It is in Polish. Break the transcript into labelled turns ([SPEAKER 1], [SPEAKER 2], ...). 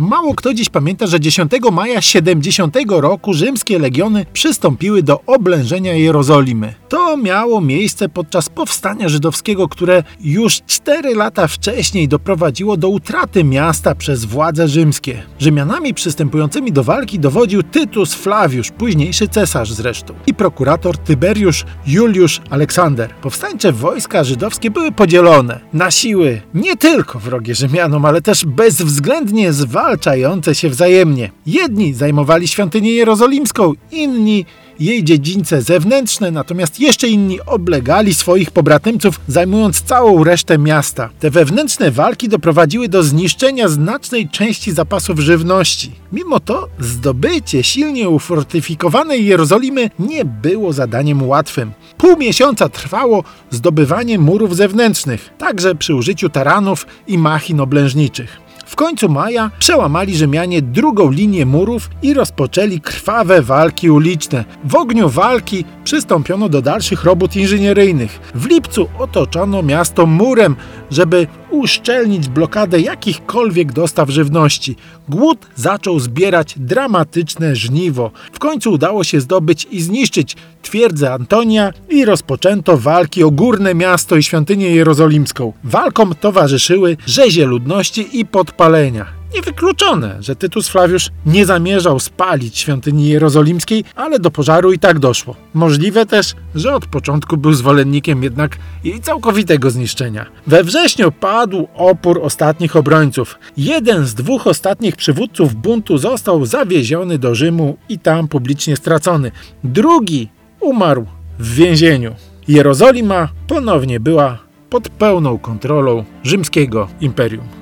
[SPEAKER 1] Mało kto dziś pamięta, że 10 maja 70 roku rzymskie legiony przystąpiły do oblężenia Jerozolimy. To miało miejsce podczas powstania żydowskiego, które już 4 lata wcześniej doprowadziło do utraty miasta przez władze rzymskie. Rzymianami przystępującymi do walki dowodził Tytus Flaviusz, późniejszy cesarz zresztą, i prokurator Tyberiusz Juliusz Aleksander. Powstańcze wojska żydowskie były podzielone na siły nie tylko wrogie Rzymianom, ale też bezwzględnie zwalczane zwalczające się wzajemnie. Jedni zajmowali świątynię jerozolimską, inni jej dziedzińce zewnętrzne, natomiast jeszcze inni oblegali swoich pobratymców, zajmując całą resztę miasta. Te wewnętrzne walki doprowadziły do zniszczenia znacznej części zapasów żywności. Mimo to zdobycie silnie ufortyfikowanej Jerozolimy nie było zadaniem łatwym. Pół miesiąca trwało zdobywanie murów zewnętrznych, także przy użyciu taranów i machin oblężniczych. W końcu maja przełamali Rzymianie drugą linię murów i rozpoczęli krwawe walki uliczne. W ogniu walki przystąpiono do dalszych robót inżynieryjnych. W lipcu otoczono miasto murem, żeby uszczelnić blokadę jakichkolwiek dostaw żywności. Głód zaczął zbierać dramatyczne żniwo. W końcu udało się zdobyć i zniszczyć twierdzę Antonia i rozpoczęto walki o górne miasto i świątynię jerozolimską. Walkom towarzyszyły rzezie ludności i podpalenia. Niewykluczone, że Tytus Flawiusz nie zamierzał spalić świątyni jerozolimskiej, ale do pożaru i tak doszło. Możliwe też, że od początku był zwolennikiem jednak jej całkowitego zniszczenia. We wrześniu padł opór ostatnich obrońców. Jeden z dwóch ostatnich przywódców buntu został zawieziony do Rzymu i tam publicznie stracony. Drugi umarł w więzieniu. Jerozolima ponownie była pod pełną kontrolą rzymskiego imperium.